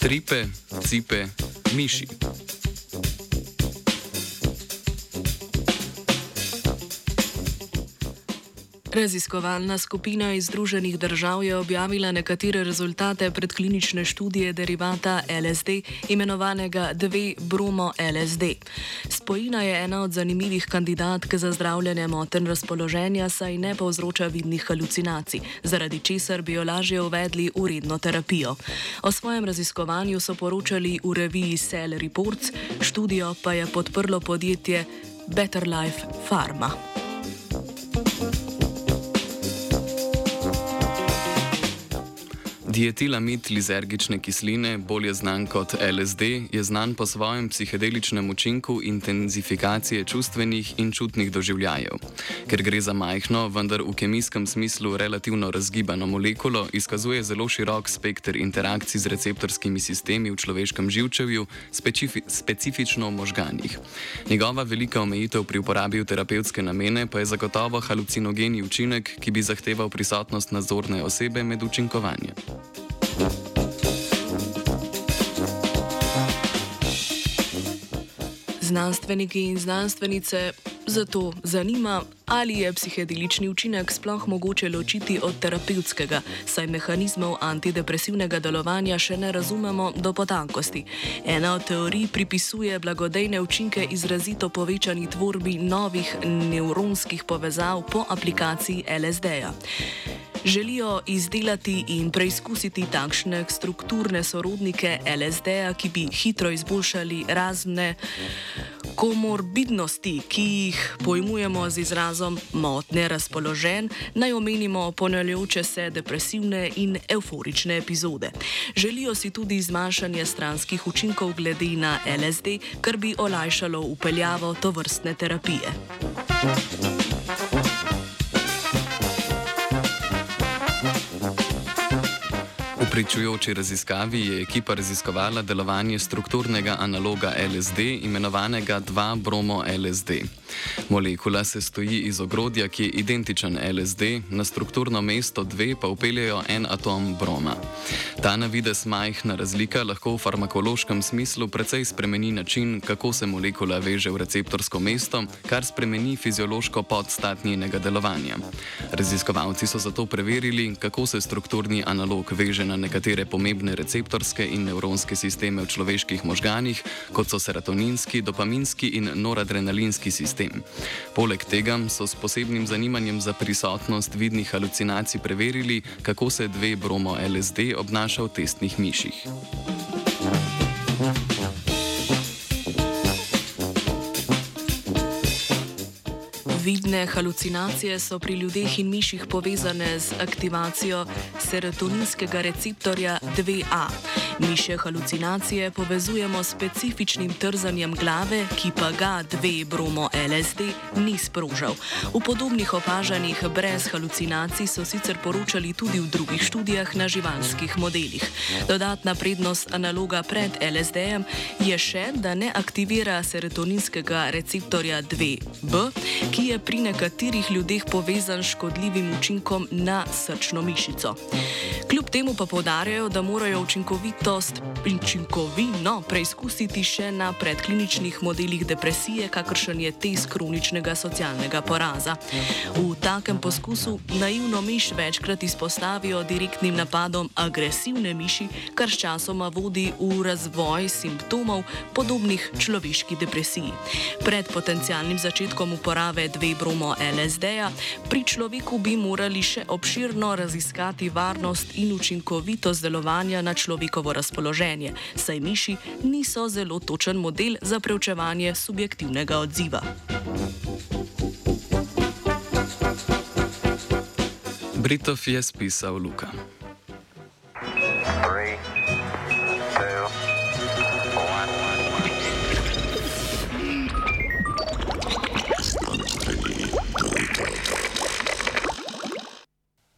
Tripe, cipe, miši. Raziskovalna skupina iz Združenih držav je objavila nekatere rezultate predklinične študije derivata LSD, imenovanega 2-bromo LSD. Spojina je ena od zanimivih kandidatk za zdravljenje moten razpoloženja, saj ne povzroča vidnih halucinacij, zaradi česar bi jo lažje uvedli v redno terapijo. O svojem raziskovanju so poročali v reviji Cell Reports, študijo pa je podprlo podjetje Better Life Pharma. Dietilamid lizergične kisline, bolje znan kot LSD, je znan po svojem psihedeličnem učinku intenzifikacije čustvenih in čutnih doživljajev. Ker gre za majhno, vendar v kemijskem smislu relativno razgibano molekulo, izkazuje zelo širok spekter interakcij z receptorskimi sistemi v človeškem živčevju, specifi specifično v možganjih. Njegova velika omejitev pri uporabi v terapevtske namene pa je zagotovo halucinogeni učinek, ki bi zahteval prisotnost nadzorne osebe med učinkovanjem. Znanstveniki in znanstvenice zato zanima, ali je psihedelični učinek sploh mogoče ločiti od terapevtskega, saj mehanizmov antidepresivnega delovanja še ne razumemo do potankosti. Ena od teorij pripisuje blagodejne učinke izrazito povečani tvorbi novih nevronskih povezav po aplikaciji LSD-ja. Želijo izdelati in preizkusiti takšne strukturne sorodnike LSD-ja, ki bi hitro izboljšali razne komorbidnosti, ki jih pojmujemo z izrazom motne razpoložen, naj omenimo ponavljajoče se depresivne in euforične epizode. Želijo si tudi zmanjšanje stranskih učinkov glede na LSD, kar bi olajšalo upeljavo to vrstne terapije. Thank you. Pričujoči raziskavi je ekipa raziskovala delovanje strukturnega analoga LSD, imenovanega 2-bromo LSD. Molekula se stoji iz ogrodja, ki je identičen LSD, na strukturno mesto 2 pa upeljajo en atom broma. Ta na vides majhna razlika lahko v farmakološkem smislu precej spremeni način, kako se molekula veže v receptorsko mesto, kar spremeni fiziološko podstat njenega delovanja. Raziskovalci so zato preverili, kako se strukturni analog veže na nekatere pomembne receptorske in nevronske sisteme v človeških možganih, kot so serotoninski, dopaminski in noradrenalinski sistem. Poleg tega so s posebnim zanimanjem za prisotnost vidnih halucinacij preverili, kako se dve bromo LSD obnaša v testnih miših. Vidne halucinacije so pri ljudeh in miših povezane z aktivacijo serotoninskega receptorja 2A. Miše halucinacije povezujemo s specifičnim trzanjem glave, ki pa ga 2-bromo LSD ni sprožal. V podobnih opažanjih brez halucinacij so sicer poročali tudi v drugih študijah na živalskih modelih. Dodatna prednost analoga pred LSD-jem je še, da ne aktivira serotoninskega receptorja 2B, ki je pri nekaterih ljudeh povezan s škodljivim učinkom na srčno mišico. Kljub temu pa povdarjajo, da morajo učinkovitost učinkovino preizkusiti še na predkliničnih modelih depresije, kakršen je test kroničnega socialnega poraza. V takem poskusu naivno miš večkrat izpostavijo direktnim napadom agresivne miši, kar s časoma vodi v razvoj simptomov podobnih človeški depresiji. Pred potencialnim začetkom uporabe dve bromo LSD-ja pri človeku bi morali še obširno raziskati varnost in učinkovitost delovanja na človekovo razpoloženje, saj miši niso zelo točen model za preučevanje subjektivnega odziva. Britov je spisal Luka. Three.